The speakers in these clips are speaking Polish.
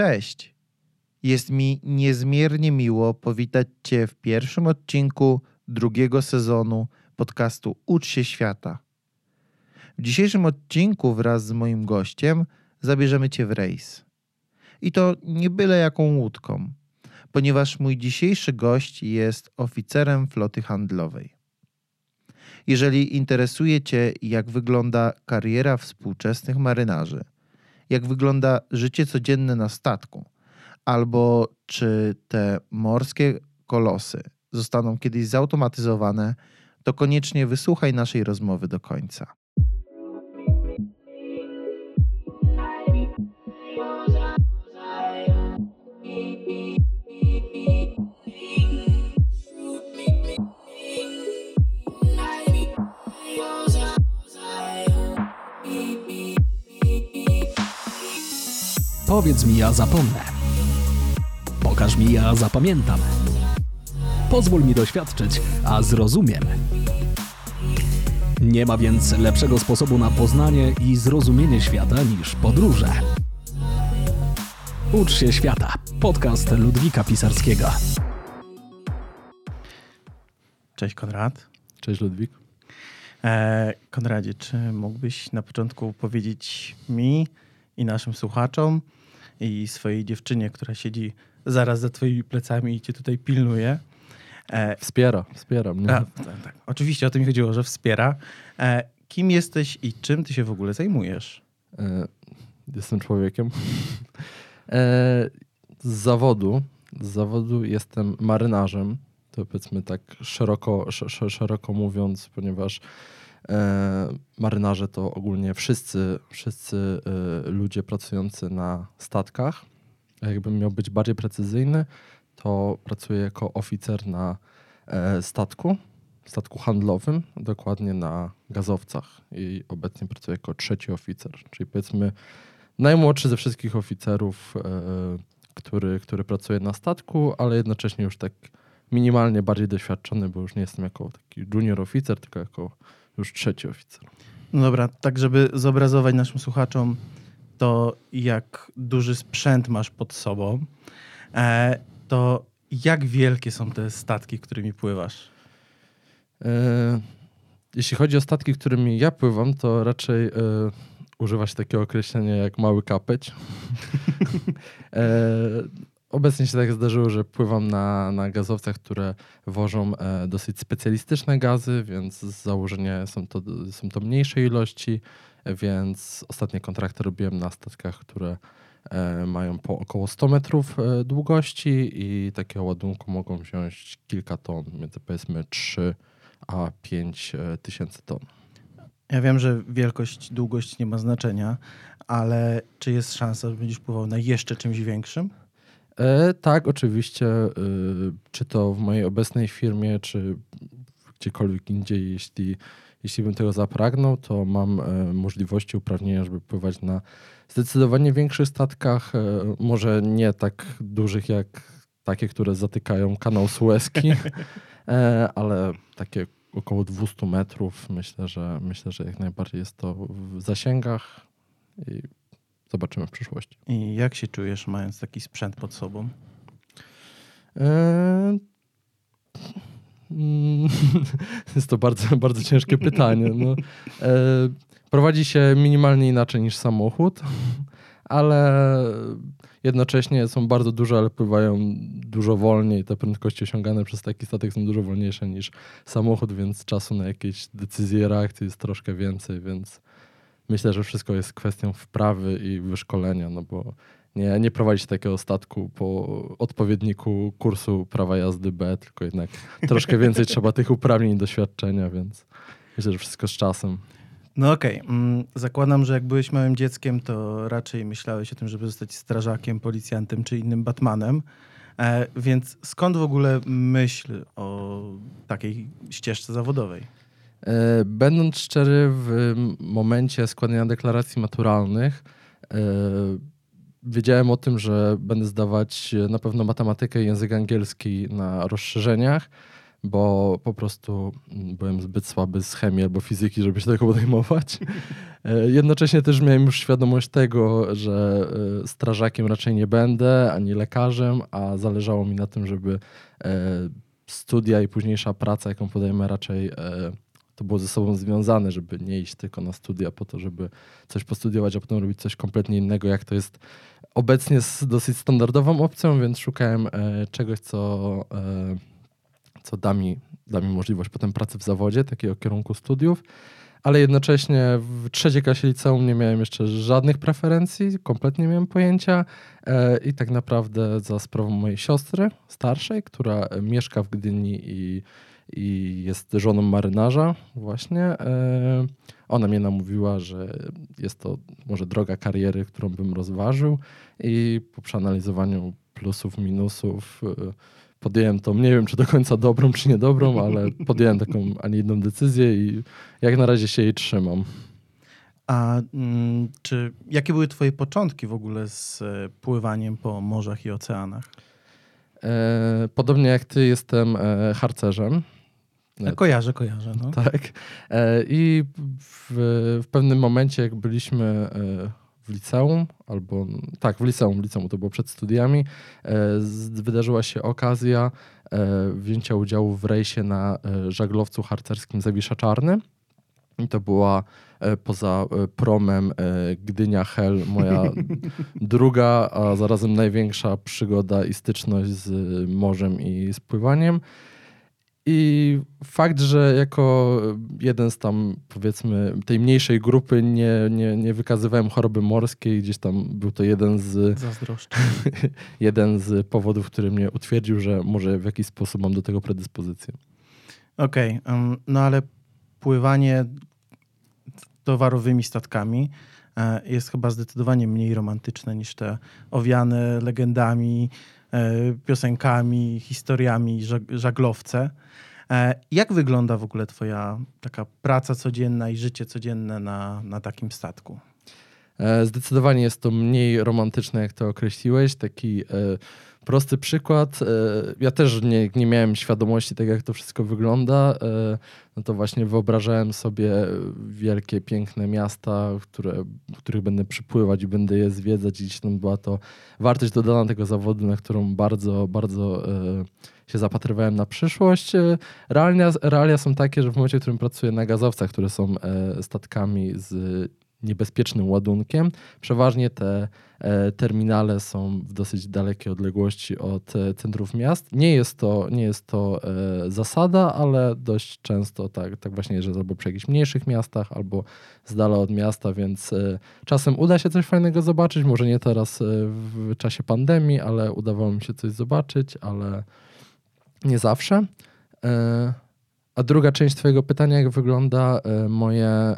Cześć! Jest mi niezmiernie miło powitać Cię w pierwszym odcinku drugiego sezonu podcastu Ucz się świata. W dzisiejszym odcinku wraz z moim gościem zabierzemy Cię w rejs. I to nie byle jaką łódką, ponieważ mój dzisiejszy gość jest oficerem floty handlowej. Jeżeli interesuje Cię, jak wygląda kariera współczesnych marynarzy, jak wygląda życie codzienne na statku, albo czy te morskie kolosy zostaną kiedyś zautomatyzowane, to koniecznie wysłuchaj naszej rozmowy do końca. Powiedz mi, ja zapomnę. Pokaż mi, ja zapamiętam. Pozwól mi doświadczyć, a zrozumiem. Nie ma więc lepszego sposobu na poznanie i zrozumienie świata niż podróże. Ucz się świata. Podcast Ludwika Pisarskiego. Cześć Konrad. Cześć Ludwik. E, Konradzie, czy mógłbyś na początku powiedzieć mi i naszym słuchaczom i swojej dziewczynie, która siedzi zaraz za twoimi plecami i cię tutaj pilnuje. E, wspiera, wspiera mnie. A, tak, tak. Oczywiście o to mi chodziło, że wspiera. E, kim jesteś i czym ty się w ogóle zajmujesz? E, jestem człowiekiem. E, z zawodu, z zawodu jestem marynarzem. To powiedzmy tak szeroko, szeroko mówiąc, ponieważ marynarze to ogólnie wszyscy, wszyscy e, ludzie pracujący na statkach. Jakbym miał być bardziej precyzyjny, to pracuję jako oficer na e, statku, statku handlowym, dokładnie na gazowcach i obecnie pracuję jako trzeci oficer, czyli powiedzmy najmłodszy ze wszystkich oficerów, który, który pracuje na statku, ale jednocześnie już tak minimalnie bardziej doświadczony, bo już nie jestem jako taki junior oficer, tylko jako już trzeci oficer. No dobra, tak żeby zobrazować naszym słuchaczom to, jak duży sprzęt masz pod sobą, e, to jak wielkie są te statki, którymi pływasz? E, jeśli chodzi o statki, którymi ja pływam, to raczej e, używa się takiego określenia jak mały kapeć. e, Obecnie się tak zdarzyło, że pływam na, na gazowcach, które wożą e, dosyć specjalistyczne gazy, więc z założenia są to, są to mniejsze ilości, więc ostatnie kontrakty robiłem na statkach, które e, mają po około 100 metrów e, długości i takiego ładunku mogą wziąć kilka ton, między powiedzmy 3 a 5 e, tysięcy ton. Ja wiem, że wielkość, długość nie ma znaczenia, ale czy jest szansa, że będziesz pływał na jeszcze czymś większym? E, tak, oczywiście. E, czy to w mojej obecnej firmie, czy gdziekolwiek indziej, jeśli, jeśli bym tego zapragnął, to mam e, możliwości, uprawnienia, żeby pływać na zdecydowanie większych statkach. E, może nie tak dużych jak takie, które zatykają kanał Suezki, e, ale takie około 200 metrów. Myślę, że myślę, że jak najbardziej jest to w zasięgach i Zobaczymy w przyszłości. I jak się czujesz, mając taki sprzęt pod sobą? Eee... Jest to bardzo, bardzo ciężkie pytanie. No, e, prowadzi się minimalnie inaczej niż samochód, ale jednocześnie są bardzo duże, ale pływają dużo wolniej. Te prędkości osiągane przez taki statek są dużo wolniejsze niż samochód, więc czasu na jakieś decyzje, reakcje jest troszkę więcej, więc myślę, że wszystko jest kwestią wprawy i wyszkolenia, no bo nie, nie prowadzić takiego statku po odpowiedniku kursu prawa jazdy B, tylko jednak troszkę więcej trzeba tych uprawnień i doświadczenia, więc myślę, że wszystko z czasem. No okej, okay. Mm, zakładam, że jak byłeś małym dzieckiem, to raczej myślałeś o tym, żeby zostać strażakiem, policjantem czy innym Batmanem. E, więc skąd w ogóle myśl o takiej ścieżce zawodowej? E, będąc szczery, w momencie składania deklaracji maturalnych e, wiedziałem o tym, że będę zdawać na pewno matematykę i język angielski na rozszerzeniach. bo po prostu byłem zbyt słaby z chemii albo fizyki, żeby się tego podejmować. E, jednocześnie też miałem już świadomość tego, że strażakiem raczej nie będę, ani lekarzem, a zależało mi na tym, żeby studia i późniejsza praca, jaką podejmę, raczej to było ze sobą związane, żeby nie iść tylko na studia po to, żeby coś postudiować, a potem robić coś kompletnie innego, jak to jest obecnie dosyć standardową opcją, więc szukałem czegoś, co co da mi, da mi możliwość potem pracy w zawodzie, takiego kierunku studiów, ale jednocześnie w trzeciej klasie liceum nie miałem jeszcze żadnych preferencji, kompletnie nie miałem pojęcia e, i tak naprawdę za sprawą mojej siostry starszej, która mieszka w Gdyni i, i jest żoną marynarza właśnie, e, ona mnie namówiła, że jest to może droga kariery, którą bym rozważył i po przeanalizowaniu plusów, minusów e, podjąłem tą, nie wiem czy do końca dobrą, czy niedobrą, ale podjąłem taką, a nie jedną decyzję i jak na razie się jej trzymam. A mm, czy jakie były twoje początki w ogóle z e, pływaniem po morzach i oceanach? E, podobnie jak ty jestem harcerzem. E, kojarzę, kojarzę. No. Tak. E, I w, w, pewnym momencie, jak byliśmy e, w liceum, albo tak, w liceum, liceum to było przed studiami, wydarzyła się okazja wzięcia udziału w rejsie na żaglowcu harcerskim Zawisza Czarny. I to była poza promem Gdynia Hel moja druga, a zarazem największa przygoda i styczność z morzem i z pływaniem. I fakt, że jako jeden z tam, powiedzmy, tej mniejszej grupy nie, nie, nie wykazywałem choroby morskiej, gdzieś tam był to jeden z. jeden z powodów, który mnie utwierdził, że może w jakiś sposób mam do tego predyspozycję. Okej, okay, um, no ale pływanie towarowymi statkami e, jest chyba zdecydowanie mniej romantyczne niż te owiane legendami, piosenkami, historiami żaglowce. E, jak wygląda w ogóle Twoja taka praca codzienna i życie codzienne na, na takim statku? E, zdecydowanie jest to mniej romantyczne, jak to określiłeś. Taki e, prosty przykład. Ja też nie, nie miałem świadomości tego, jak to wszystko wygląda. No to właśnie wyobrażałem sobie wielkie, piękne miasta, które, w których będę przypływać i będę je zwiedzać. I tam była to wartość dodana tego zawodu, na którą bardzo, bardzo się zapatrywałem na przyszłość. E, realia, realia są takie, że w momencie, w którym pracuję na gazowcach, które są e, statkami z niebezpiecznym ładunkiem. Przeważnie te e, terminale są w dosyć dalekiej odległości od centrów miast. Nie jest to, nie jest to zasada, ale dość często tak, tak właśnie jest, że albo przy jakichś mniejszych miastach, albo z dala od miasta, więc czasem uda się coś fajnego zobaczyć. Może nie teraz w czasie pandemii, ale udawało mi się coś zobaczyć, ale nie zawsze. E, a druga część Twojego pytania, jak wygląda e, moje, e,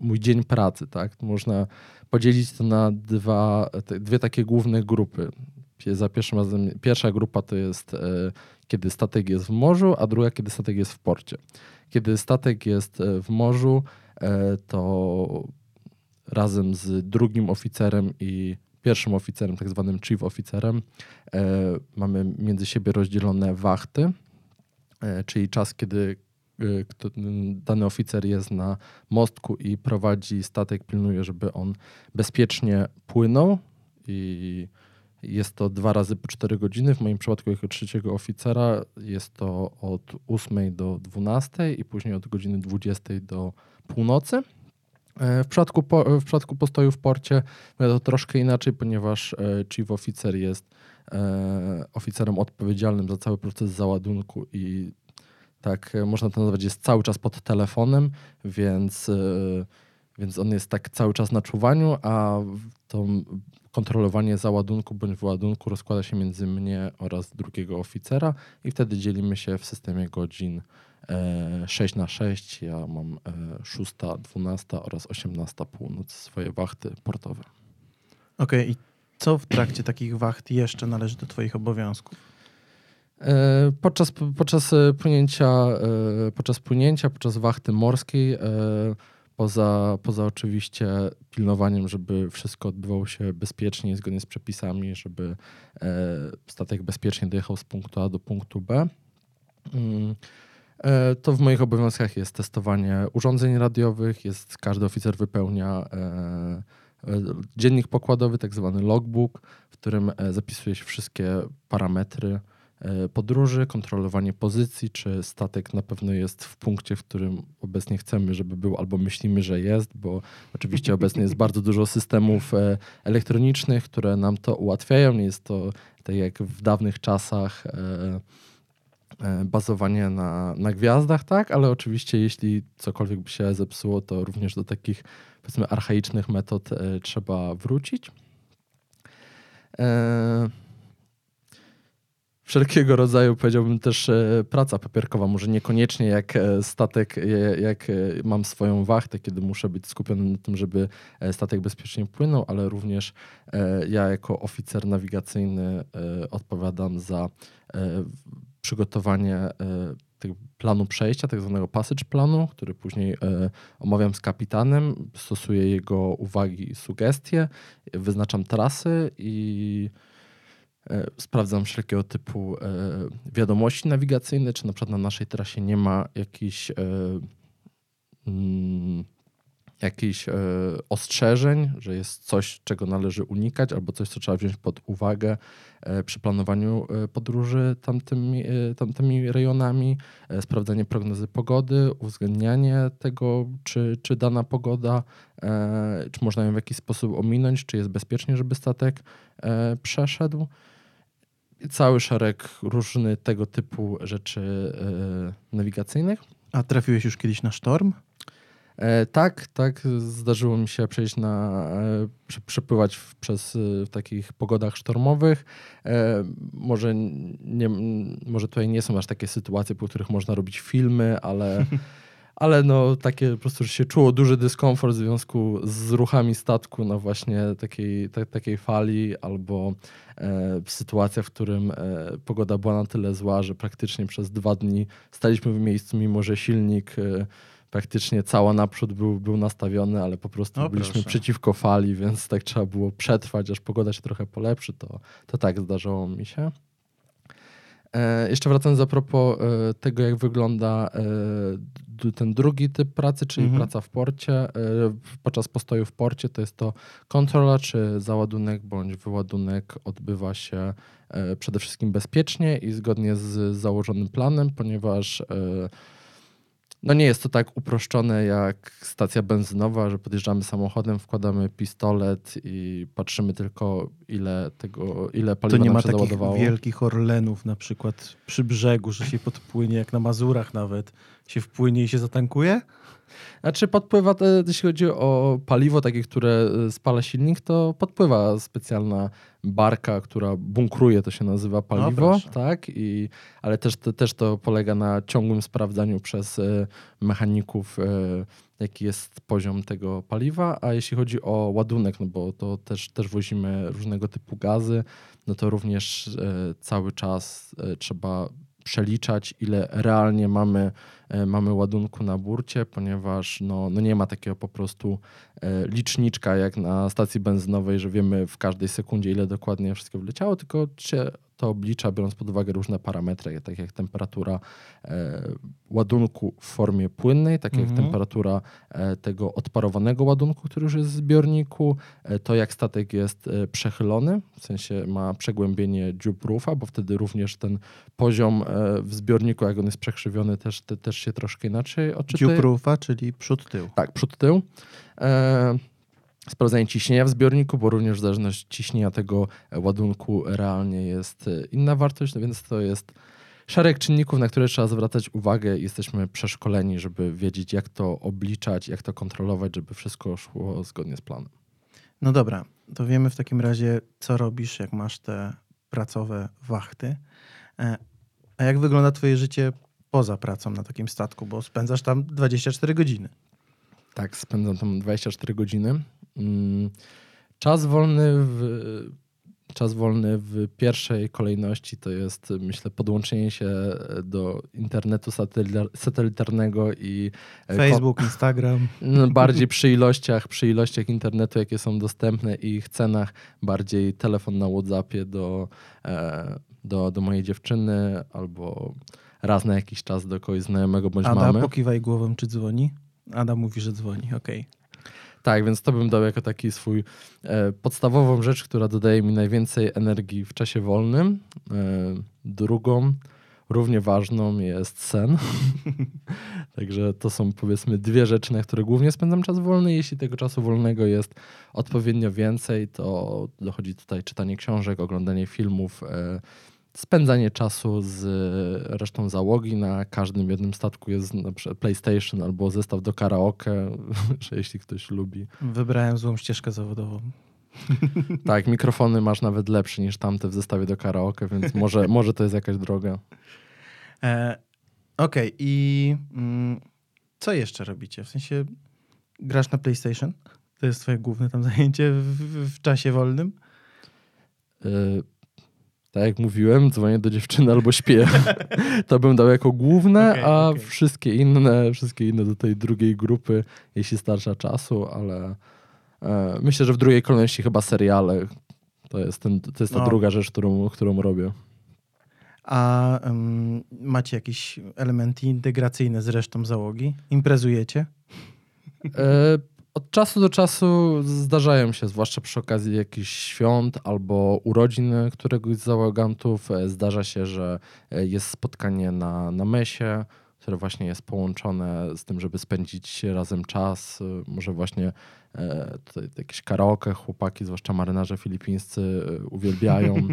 mój dzień pracy, tak? Można podzielić to na dwa, dwie takie główne grupy. Za pierwszym razem, pierwsza grupa to jest kiedy statek jest w morzu, a druga kiedy statek jest w porcie. Kiedy statek jest w morzu, to razem z drugim oficerem i pierwszym oficerem, tak zwanym chief oficerem. E, mamy między siebie rozdzielone wachty, e, czyli czas, kiedy e, dany oficer jest na mostku i prowadzi statek, pilnuje, żeby on bezpiecznie płynął i jest to dwa razy po 4 godziny. W moim przypadku jako trzeciego oficera jest to od 8 do 12 i później od godziny 20 do północy. E, w przypadku, po, w przypadku postoju w porcie to troszkę inaczej, ponieważ e, chief oficer jest e, oficerem odpowiedzialnym za cały proces załadunku i tak można to nazwać, jest cały czas pod telefonem, więc, więc on jest tak cały czas na czuwaniu, a to kontrolowanie załadunku bądź wyładunku rozkłada się między mnie oraz drugiego oficera i wtedy dzielimy się w systemie godzin 6 e, na 6, ja mam 6, e, 12 oraz 18 północ, swoje wachty portowe. Okej, okay. Co w trakcie takich wacht jeszcze należy do Twoich obowiązków? E, podczas, podczas, płynięcia, podczas płynięcia, podczas wachty morskiej, poza, poza oczywiście pilnowaniem, żeby wszystko odbywało się bezpiecznie, zgodnie z przepisami, żeby statek bezpiecznie dojechał z punktu A do punktu B, Mm, e, To w moich obowiązkach jest testowanie urządzeń radiowych, jest każdy oficer wypełnia e, e, dziennik pokładowy, tak zwany logbook, w którym e, zapisuje się wszystkie parametry e, podróży, kontrolowanie pozycji, czy statek na pewno jest w punkcie, w którym obecnie chcemy, żeby był, albo myślimy, że jest, bo oczywiście obecnie jest bardzo dużo systemów e, elektronicznych, które nam to ułatwiają. Nie jest to tak jak w dawnych czasach e, e, bazowanie na, na gwiazdach, tak, ale oczywiście jeśli cokolwiek by się zepsuło, to również do takich powiedzmy archaicznych metod e, trzeba wrócić. E, wszelkiego rodzaju, powiedziałbym też e, praca papierkowa, może niekoniecznie jak e, statek, e, jak e, mam swoją wachtę, kiedy muszę być skupiony na tym, żeby e, statek bezpiecznie płynął, ale również e, ja jako oficer nawigacyjny e, odpowiadam za e, przygotowanie e, planu przejścia, tak zwanego passage planu, który później e, omawiam z kapitanem, stosuję jego uwagi i sugestie, wyznaczam trasy i e, sprawdzam wszelkiego typu wiadomości nawigacyjne, czy na przykład na naszej trasie nie ma jakichś mm, jakichś e, ostrzeżeń, że jest coś, czego należy unikać, albo coś, co trzeba wziąć pod uwagę e, przy planowaniu e, podróży tamtymi, tamtymi rejonami, e, sprawdzanie prognozy pogody, uwzględnianie tego, czy, czy dana pogoda, czy można ją w jakiś sposób ominąć, czy jest bezpiecznie, żeby statek przeszedł. Cały szereg różnych tego typu rzeczy nawigacyjnych. A trafiłeś już kiedyś na sztorm? E, tak, tak. Zdarzyło mi się przejść na, e, prze, przepływać w, przez e, w takich pogodach sztormowych. Może, nie, może tutaj nie są aż takie sytuacje, po których można robić filmy, ale, ale no takie po prostu że się czuło duży dyskomfort w związku z ruchami statku na właśnie takiej, ta, takiej fali albo e, sytuacja, w którym e, pogoda była na tyle zła, że praktycznie przez dwa dni staliśmy w miejscu, mimo że silnik e, praktycznie cała naprzód był, był nastawiony, ale po prostu O, byliśmy proszę. przeciwko fali, więc tak trzeba było przetrwać, aż pogoda się trochę polepszy, to, to tak zdarzało mi się. E, jeszcze wracając a propos e, tego, jak wygląda e, ten drugi typ pracy, czyli Mhm. praca w porcie. E, podczas postoju w porcie to jest to kontrola, czy załadunek bądź wyładunek odbywa się e, przede wszystkim bezpiecznie i zgodnie z założonym planem, ponieważ e, no nie jest to tak uproszczone jak stacja benzynowa, że podjeżdżamy samochodem, wkładamy pistolet i patrzymy tylko ile tego, ile To paliwa nie nam ma takich załadowało. wielkich orlenów na przykład przy brzegu, że się podpłynie, jak na Mazurach nawet, się wpłynie i się zatankuje? Znaczy podpływa, te, jeśli chodzi o paliwo takie, które y, spala silnik, to podpływa specjalna barka, która bunkruje, to się nazywa paliwo, proszę. tak? I, ale też, to- też to polega na ciągłym sprawdzaniu przez y, mechaników, jaki jest poziom tego paliwa, a jeśli chodzi o ładunek, no bo to też, też wozimy różnego typu gazy, no to również cały czas trzeba przeliczać, ile realnie mamy e, mamy ładunku na burcie, ponieważ no, no nie ma takiego po prostu e, liczniczka jak na stacji benzynowej, że wiemy w każdej sekundzie, ile dokładnie wszystko wleciało, tylko się to oblicza, biorąc pod uwagę różne parametry, tak jak temperatura e, ładunku w formie płynnej, tak jak Mhm. temperatura e, tego odparowanego ładunku, który już jest w zbiorniku, e, to jak statek jest e, przechylony, w sensie ma przegłębienie dziób rufa, bo wtedy również ten poziom e, w zbiorniku, jak on jest przekrzywiony, też, te, też się troszkę inaczej odczytuje. Czyli przód tył. Tak, przód tył. E, sprawdzanie ciśnienia w zbiorniku, bo również od ciśnienia tego ładunku realnie jest e, inna wartość, no więc to jest szereg czynników, na które trzeba zwracać uwagę. Jesteśmy przeszkoleni, żeby wiedzieć, jak to obliczać, jak to kontrolować, żeby wszystko szło zgodnie z planem. No dobra, to wiemy w takim razie, co robisz, jak masz te pracowe wachty. E, A jak wygląda twoje życie poza pracą na takim statku, bo spędzasz tam 24 godziny. Tak, spędzam tam 24 godziny. Mm, Czas wolny w, czas wolny w pierwszej kolejności to jest, myślę, podłączenie się do internetu satelita- satelitarnego i e, Facebook, Instagram. No, bardziej przy ilościach, przy ilościach internetu, jakie są dostępne i ich cenach, bardziej telefon na Whatsappie do, e, do, do mojej dziewczyny albo raz na jakiś czas do kogoś znajomego bądź Ada, mamy. pokiwaj głową, czy dzwoni? Ada mówi, że dzwoni, okej. Tak, więc to bym dał jako taki swój e, podstawową rzecz, która dodaje mi najwięcej energii w czasie wolnym. E, drugą, równie ważną jest sen. Także to są powiedzmy dwie rzeczy, na które głównie spędzam czas wolny. Jeśli tego czasu wolnego jest odpowiednio więcej, to dochodzi tutaj czytanie książek, oglądanie filmów, e, spędzanie czasu z resztą załogi. Na każdym jednym statku jest na przykład PlayStation albo zestaw do karaoke, że jeśli ktoś lubi. Wybrałem złą ścieżkę zawodową. Tak, mikrofony masz nawet lepsze niż tamte w zestawie do karaoke, więc może, może to jest jakaś droga. E, okej, i mm, co jeszcze robicie? W sensie grasz na PlayStation? To jest twoje główne tam zajęcie w, w, w czasie wolnym? Y, tak jak mówiłem, dzwonię do dziewczyny albo śpię. to bym dał jako główne, Okej, a okej. wszystkie inne, wszystkie inne do tej drugiej grupy, jeśli starcza czasu, ale e, myślę, że w drugiej kolejności chyba seriale. To jest, ten, to jest ta No. druga rzecz, którą, którą robię. A em, macie jakieś elementy integracyjne z resztą załogi? Imprezujecie? E, Od czasu do czasu zdarzają się, zwłaszcza przy okazji jakichś świąt albo urodzin któregoś z załogantów, e, zdarza się, że e, jest spotkanie na, na mesie, które właśnie jest połączone z tym, żeby spędzić razem czas. E, Może właśnie e, tutaj jakieś karaoke, chłopaki, zwłaszcza marynarze filipińscy e, uwielbiają,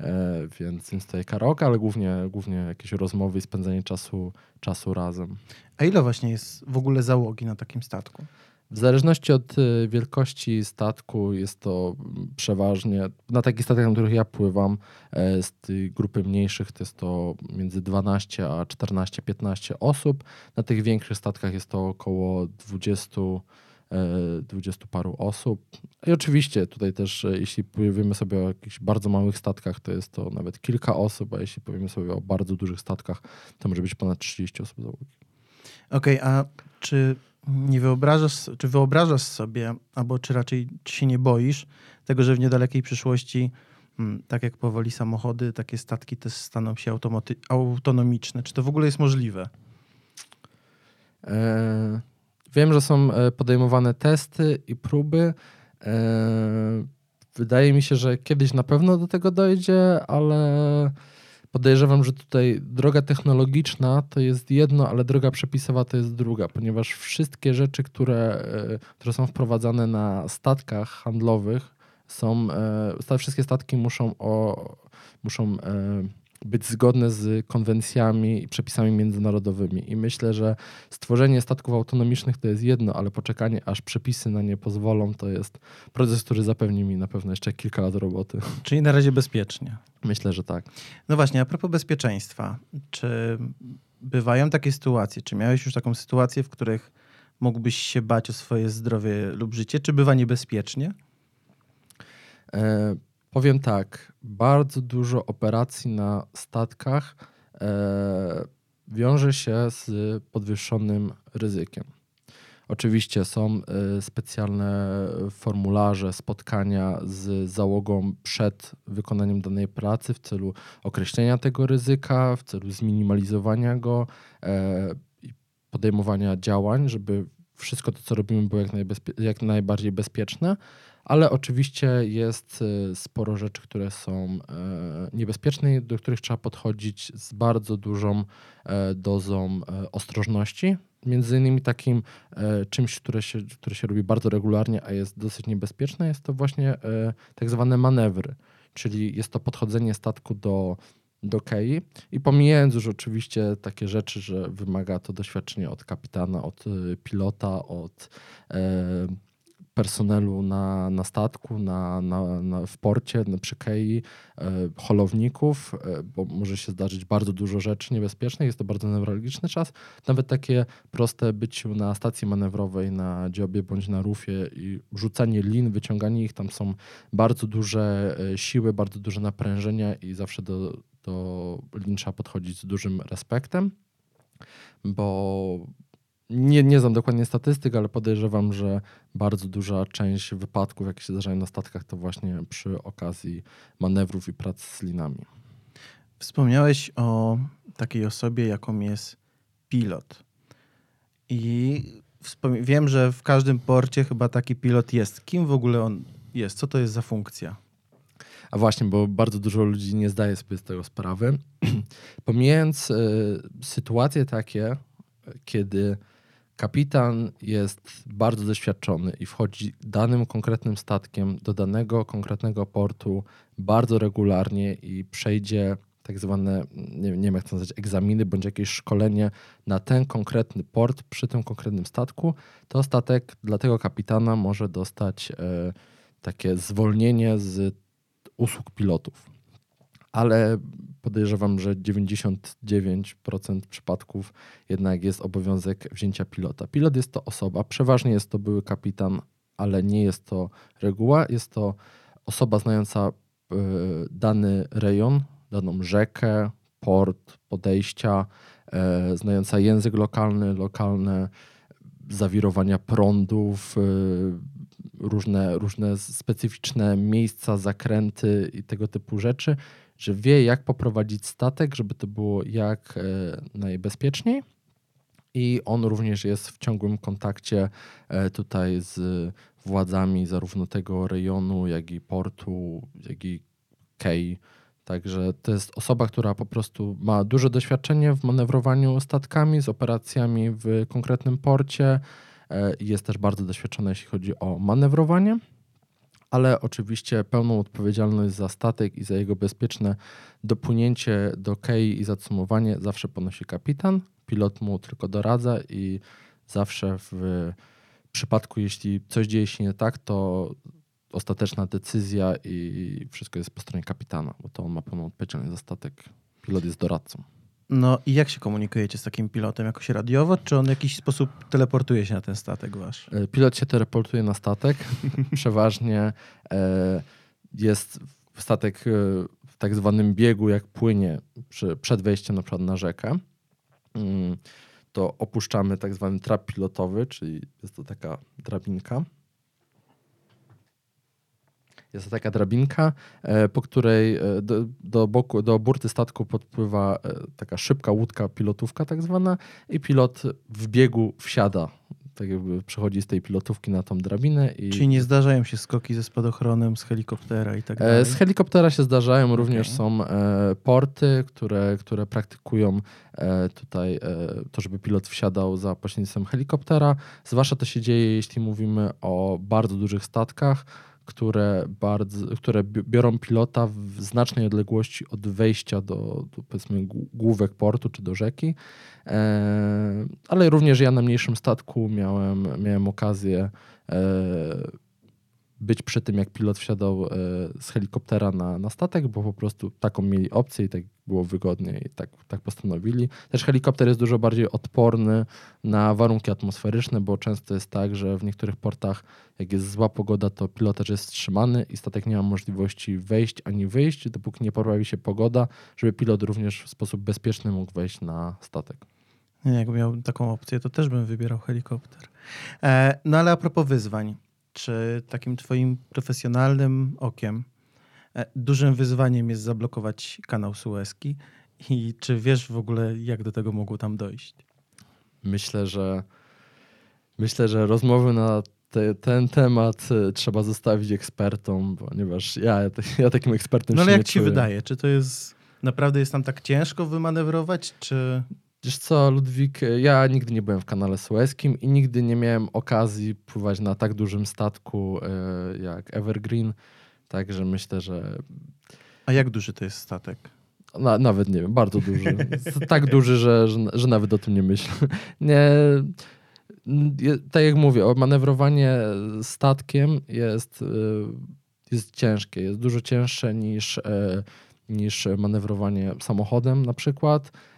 e, więc, więc tutaj karaoke, ale głównie, głównie jakieś rozmowy i spędzanie czasu, czasu razem. A ile właśnie jest w ogóle załogi na takim statku? W zależności od y, wielkości statku jest to przeważnie, na takich statkach, na których ja pływam, e, z grupy mniejszych to jest to między 12 a 14-15 osób. Na tych większych statkach jest to około 20, e, 20 paru osób. I oczywiście tutaj też, e, jeśli powiemy sobie o jakichś bardzo małych statkach, to jest to nawet kilka osób, a jeśli powiemy sobie o bardzo dużych statkach, to może być ponad 30 osób załogi. Okej, a czy nie wyobrażasz, czy wyobrażasz sobie, albo czy raczej się nie boisz tego, że w niedalekiej przyszłości, mm, tak jak powoli samochody, takie statki też staną się automaty- autonomiczne? Czy to w ogóle jest możliwe? E, Wiem, że są e, podejmowane testy i próby. E, Wydaje mi się, że kiedyś na pewno do tego dojdzie, ale podejrzewam, że tutaj droga technologiczna to jest jedno, ale droga przepisowa to jest druga, ponieważ wszystkie rzeczy, które, e, które są wprowadzane na statkach handlowych, są, e, wszystkie statki muszą, o, muszą e, być zgodne z konwencjami i przepisami międzynarodowymi. I myślę, że stworzenie statków autonomicznych to jest jedno, ale poczekanie, aż przepisy na nie pozwolą, to jest proces, który zapewni mi na pewno jeszcze kilka lat roboty. Czyli na razie bezpiecznie. Myślę, że tak. No właśnie, a propos bezpieczeństwa. Czy bywają takie sytuacje? Czy miałeś już taką sytuację, w których mógłbyś się bać o swoje zdrowie lub życie? Czy bywa niebezpiecznie? E, powiem tak, bardzo dużo operacji na statkach e, wiąże się z podwyższonym ryzykiem. Oczywiście są e, specjalne formularze, spotkania z załogą przed wykonaniem danej pracy w celu określenia tego ryzyka, w celu zminimalizowania go e, i podejmowania działań, żeby wszystko to, co robimy, było jak, jak najbardziej bezpieczne ale oczywiście jest y, sporo rzeczy, które są e, niebezpieczne do których trzeba podchodzić z bardzo dużą e, dozą e, ostrożności. Między innymi takim czymś, które się, które się robi bardzo regularnie, a jest dosyć niebezpieczne, jest to właśnie tak zwane manewry, czyli jest to podchodzenie statku do, do kei i pomijając już oczywiście takie rzeczy, że wymaga to doświadczenia od kapitana, od pilota, od e, personelu na, na statku, na, na, na, w porcie, na, przy kei, e, holowników, e, bo może się zdarzyć bardzo dużo rzeczy niebezpiecznych, jest to bardzo newralgiczny czas. Nawet takie proste byciu na stacji manewrowej, na dziobie bądź na rufie i rzucanie lin, wyciąganie ich, tam są bardzo duże e, siły, bardzo duże naprężenia i zawsze do, do lin trzeba podchodzić z dużym respektem, bo nie, nie znam dokładnie statystyk, ale podejrzewam, że bardzo duża część wypadków, jakie się zdarzają na statkach, to właśnie przy okazji manewrów i prac z linami. Wspomniałeś o takiej osobie, jaką jest pilot. I wiem, że w każdym porcie chyba taki pilot jest. Kim w ogóle on jest? Co to jest za funkcja? A właśnie, bo bardzo dużo ludzi nie zdaje sobie z tego sprawy. Pomijając y, sytuacje takie, kiedy kapitan jest bardzo doświadczony i wchodzi danym konkretnym statkiem do danego konkretnego portu bardzo regularnie i przejdzie tak zwane, nie, wiem jak to nazwać, egzaminy bądź jakieś szkolenie na ten konkretny port przy tym konkretnym statku, to statek dla tego kapitana może dostać e, takie zwolnienie z usług pilotów. Ale podejrzewam, że 99% przypadków jednak jest obowiązek wzięcia pilota. Pilot jest to osoba, przeważnie jest to były kapitan, ale nie jest to reguła. Jest to osoba znająca y, dany rejon, daną rzekę, port, podejścia, y, znająca język lokalny, lokalne zawirowania prądów, y, różne, różne specyficzne miejsca, zakręty i tego typu rzeczy, że wie, jak poprowadzić statek, żeby to było jak e, najbezpieczniej. I on również jest w ciągłym kontakcie e, tutaj z władzami zarówno tego rejonu, jak i portu, jak i Kei. Także to jest osoba, która po prostu ma duże doświadczenie w manewrowaniu statkami, z operacjami w konkretnym porcie, E, jest też bardzo doświadczona, jeśli chodzi o manewrowanie, ale oczywiście pełną odpowiedzialność za statek i za jego bezpieczne dopłynięcie do kei i zacumowanie zawsze ponosi kapitan. Pilot mu tylko doradza i zawsze w przypadku, jeśli coś dzieje się nie tak, to ostateczna decyzja i wszystko jest po stronie kapitana, bo to on ma pełną odpowiedzialność za statek. Pilot jest doradcą. No i jak się komunikujecie z takim pilotem? Jakoś radiowo, czy on w jakiś sposób teleportuje się na ten statek wasz? E, pilot się teleportuje na statek. Przeważnie e, jest statek e, w tak zwanym biegu, jak płynie przed wejściem na przykład na rzekę. Mm, to opuszczamy tak zwany trap pilotowy, czyli jest to taka drabinka jest to taka drabinka, e, po której e, do, do, boku, do burty statku podpływa e, taka szybka łódka pilotówka tak zwana i pilot w biegu wsiada tak jakby przechodzi z tej pilotówki na tą drabinę. I... Czyli nie zdarzają się skoki ze spadochronem z helikoptera i tak dalej? Z helikoptera się zdarzają, również okay. są porty, które, które praktykują tutaj to, żeby pilot wsiadał za pośrednictwem helikoptera. Zwłaszcza to się dzieje, jeśli mówimy o bardzo dużych statkach, które, bardzo, które biorą pilota w znacznej odległości od wejścia do, do powiedzmy główek portu czy do rzeki. E, ale również ja na mniejszym statku miałem, miałem okazję e, być przy tym, jak pilot wsiadał e, z helikoptera na, na statek, bo po prostu taką mieli opcję i tak było wygodnie i tak, tak postanowili. Też helikopter jest dużo bardziej odporny na warunki atmosferyczne, bo często jest tak, że w niektórych portach, jak jest zła pogoda, to pilot też jest wstrzymany i statek nie ma możliwości wejść ani wyjść, dopóki nie poprawi się pogoda, żeby pilot również w sposób bezpieczny mógł wejść na statek. Nie, jak miał taką opcję, to też bym wybierał helikopter. E, no ale a propos wyzwań czy takim twoim profesjonalnym okiem e, dużym wyzwaniem jest zablokować kanał Suezki i czy wiesz w ogóle, jak do tego mogło tam dojść? Myślę, że myślę, że rozmowy na te, ten temat e, trzeba zostawić ekspertom, ponieważ ja, ja takim ekspertem no, ale jak ci czuję. wydaje? Czy to jest naprawdę jest tam tak ciężko wymanewrować, czy... Wiesz co, Ludwik, ja nigdy nie byłem w kanale Suezkim i nigdy nie miałem okazji pływać na tak dużym statku e, jak Evergreen, także myślę, że... A jak duży to jest statek? Na, nawet nie wiem, bardzo duży. tak duży, że, że, że, nawet o tym nie myślę. nie, tak jak mówię, manewrowanie statkiem jest, e, jest ciężkie, jest dużo cięższe niż, e, niż manewrowanie samochodem na przykład E,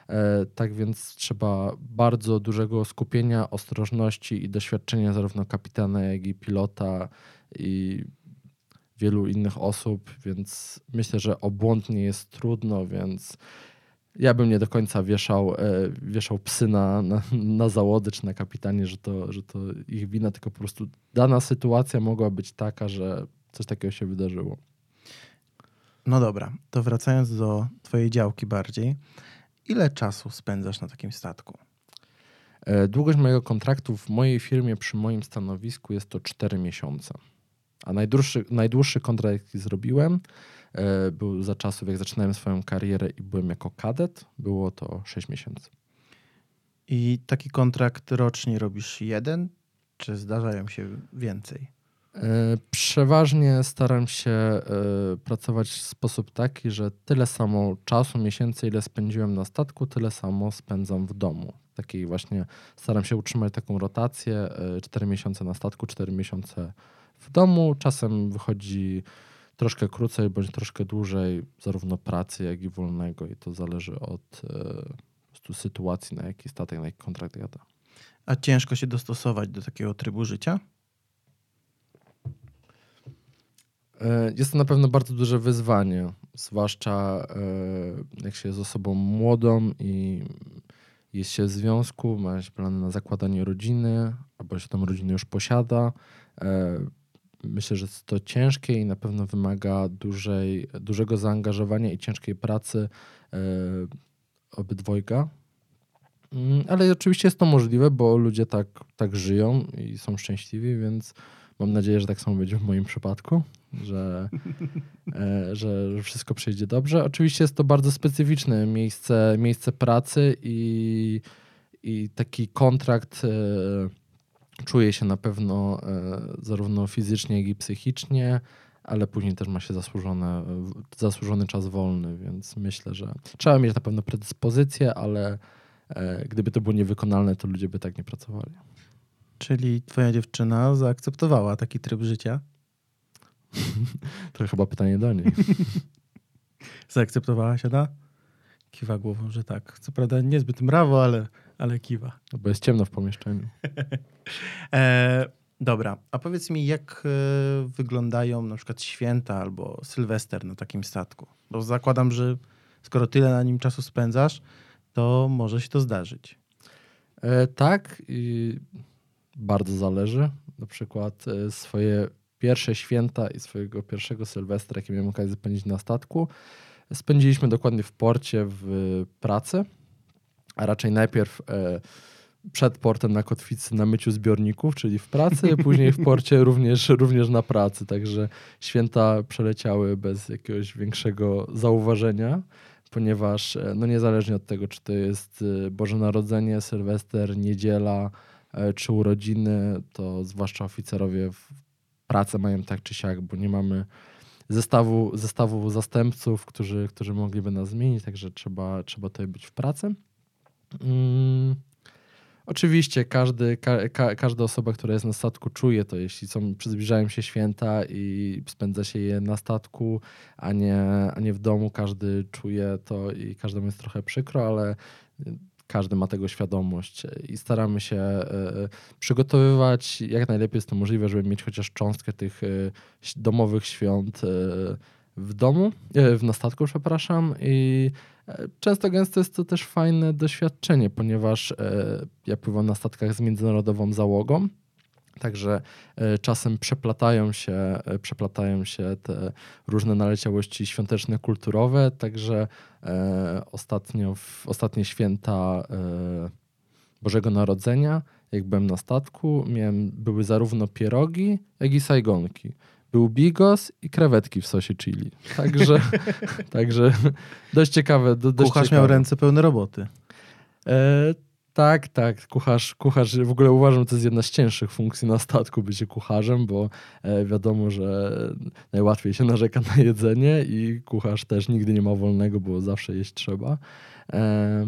tak więc trzeba bardzo dużego skupienia, ostrożności i doświadczenia zarówno kapitana, jak i pilota i wielu innych osób, więc myślę, że obłądnie jest trudno, więc ja bym nie do końca wieszał, e, wieszał psy na, na, na czy na kapitanie, że to, że to ich wina, tylko po prostu dana sytuacja mogła być taka, że coś takiego się wydarzyło. No dobra, to wracając do twojej działki bardziej, ile czasu spędzasz na takim statku? E, długość mojego kontraktu w mojej firmie przy moim stanowisku jest to 4 miesiące. A najdłuższy, najdłuższy kontrakt, jaki zrobiłem, e, był za czasów, jak zaczynałem swoją karierę i byłem jako kadet, było to 6 miesięcy. I taki kontrakt rocznie robisz jeden, czy zdarzają się więcej? E, przeważnie staram się e, pracować w sposób taki, że tyle samo czasu, miesięcy, ile spędziłem na statku, tyle samo spędzam w domu. Takiej właśnie staram się utrzymać taką rotację, 4 miesiące na statku, 4 miesiące w domu. Czasem wychodzi troszkę krócej bądź troszkę dłużej, zarówno pracy, jak i wolnego, i to zależy od e, sytuacji, na jaki statek, na jaki kontrakt jada. A ciężko się dostosować do takiego trybu życia? E, jest to na pewno bardzo duże wyzwanie, zwłaszcza e, jak się jest osobą młodą i jest się w związku, ma się plany na zakładanie rodziny, albo się tą rodzinę już posiada. Myślę, że jest to ciężkie i na pewno wymaga dużej, dużego zaangażowania i ciężkiej pracy e, obydwojga. Mm, ale oczywiście jest to możliwe, bo ludzie tak, tak żyją i są szczęśliwi, więc mam nadzieję, że tak samo będzie w moim przypadku, że, e, że wszystko przejdzie dobrze. Oczywiście jest to bardzo specyficzne miejsce, miejsce pracy i, i taki kontrakt. E, czuje się na pewno e, zarówno fizycznie, jak i psychicznie, ale później też ma się zasłużone, zasłużony czas wolny, więc myślę, że trzeba mieć na pewno predyspozycję, ale gdyby to było niewykonalne, to ludzie by tak nie pracowali. Czyli twoja dziewczyna zaakceptowała taki tryb życia? to chyba pytanie do niej. Zaakceptowała się, da? Kiwa głową, że tak. Co prawda niezbyt brawo, ale, ale kiwa. No bo jest ciemno w pomieszczeniu. e, dobra, a powiedz mi, jak e, wyglądają na przykład święta albo Sylwester na takim statku? Bo zakładam, że skoro tyle na nim czasu spędzasz, to może się to zdarzyć. E, tak, i bardzo zależy. Na przykład e, swoje pierwsze święta i swojego pierwszego Sylwestra, jakie miałem okazję spędzić na statku, spędziliśmy dokładnie w porcie w pracy, a raczej najpierw e, przed portem na kotwicy na myciu zbiorników, czyli w pracy, później w porcie również, również na pracy. Także święta przeleciały bez jakiegoś większego zauważenia, ponieważ e, no niezależnie od tego, czy to jest Boże Narodzenie, Sylwester, niedziela czy urodziny, to zwłaszcza oficerowie pracę mają tak czy siak, bo nie mamy zestawu, zestawu zastępców, którzy, którzy mogliby nas zmienić, także trzeba, trzeba tutaj być w pracy. Mm. Oczywiście każdy, ka, ka, każda osoba, która jest na statku czuje to, jeśli są, zbliżają się święta i spędza się je na statku, a nie, a nie w domu, każdy czuje to i każdemu jest trochę przykro, ale każdy ma tego świadomość i staramy się e, przygotowywać jak najlepiej jest to możliwe, żeby mieć chociaż cząstkę tych e, domowych świąt e, w domu, na statku, przepraszam. I często gęsto jest to też fajne doświadczenie, ponieważ ja pływam na statkach z międzynarodową załogą Także e, czasem przeplatają się, e, przeplatają się te różne naleciałości świąteczne, kulturowe. Także e, ostatnio, w ostatnie święta Bożego Narodzenia, jak byłem na statku, miałem, były zarówno pierogi, jak i sajgonki. Był bigos i krewetki w sosie chili. Także, także dość ciekawe. Do, dość Kucharz ciekawe. miał ręce pełne roboty. E, tak, tak. Kucharz, kucharz w ogóle uważam, że to jest jedna z cięższych funkcji na statku bycie kucharzem, bo e, wiadomo, że najłatwiej się narzeka na jedzenie i kucharz też nigdy nie ma wolnego, bo zawsze jeść trzeba. E,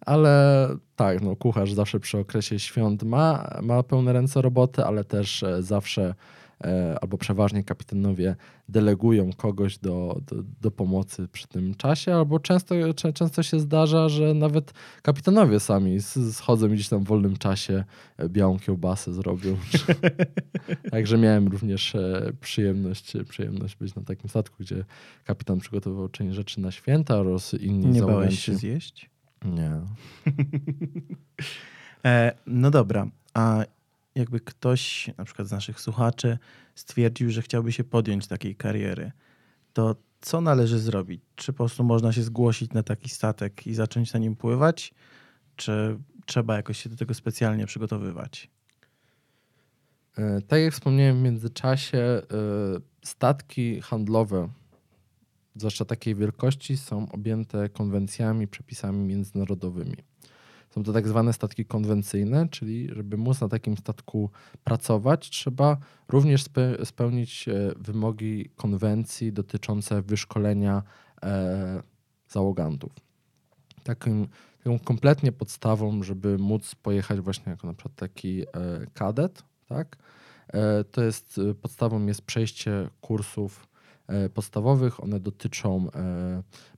ale tak, no, kucharz zawsze przy okresie świąt ma, ma pełne ręce roboty, ale też e, zawsze albo przeważnie kapitanowie delegują kogoś do, do, do, pomocy przy tym czasie, albo często, często się zdarza, że nawet kapitanowie sami schodzą gdzieś tam w wolnym czasie e, białą kiełbasę zrobią. Także miałem również e, przyjemność, przyjemność być na takim statku, gdzie kapitan przygotowywał część rzeczy na święta oraz inni Nie załoganci. bałeś się zjeść? Nie. e, no dobra, a jakby ktoś, na przykład z naszych słuchaczy, stwierdził, że chciałby się podjąć takiej kariery, to co należy zrobić? Czy po prostu można się zgłosić na taki statek i zacząć na nim pływać? Czy trzeba jakoś się do tego specjalnie przygotowywać? E, tak jak wspomniałem w międzyczasie, e, statki handlowe, zwłaszcza takiej wielkości, są objęte konwencjami, przepisami międzynarodowymi. Są to tak zwane statki konwencyjne, czyli żeby móc na takim statku pracować, trzeba również spełnić e, wymogi konwencji dotyczące wyszkolenia załogantów. Takim, taką kompletnie podstawą, żeby móc pojechać właśnie jako na przykład taki kadet, tak? E, to jest e, podstawą jest przejście kursów e, podstawowych. One dotyczą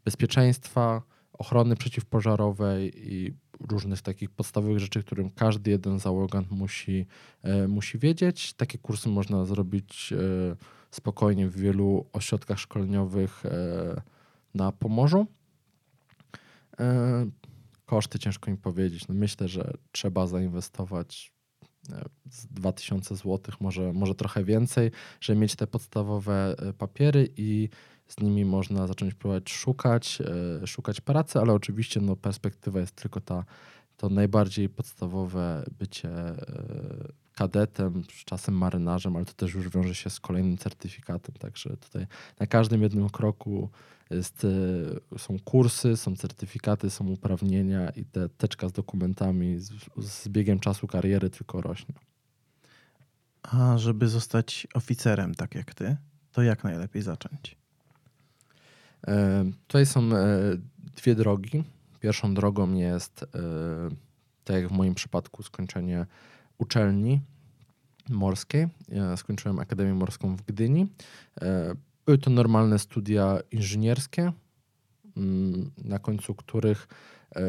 bezpieczeństwa, ochrony przeciwpożarowej i różnych takich podstawowych rzeczy, którym każdy jeden załogant musi, musi wiedzieć. Takie kursy można zrobić spokojnie w wielu ośrodkach szkoleniowych na Pomorzu. Koszty ciężko mi powiedzieć. No myślę, że trzeba zainwestować z 2000 zł, może, może trochę więcej, żeby mieć te podstawowe e, papiery i z nimi można zacząć próbować szukać, e, szukać pracy, ale oczywiście no, perspektywa jest tylko ta, to najbardziej podstawowe bycie e, kadetem, czasem marynarzem, ale to też już wiąże się z kolejnym certyfikatem, także tutaj na każdym jednym kroku jest, są kursy, są certyfikaty, są uprawnienia i te teczka z dokumentami z, z biegiem czasu kariery tylko rośnie. A żeby zostać oficerem, tak jak ty, to jak najlepiej zacząć? E, tutaj są e, dwie drogi. Pierwszą drogą jest, e, tak jak w moim przypadku, skończenie uczelni morskiej. Ja skończyłem Akademię Morską w Gdyni. E, były to normalne studia inżynierskie, mm, na końcu których e,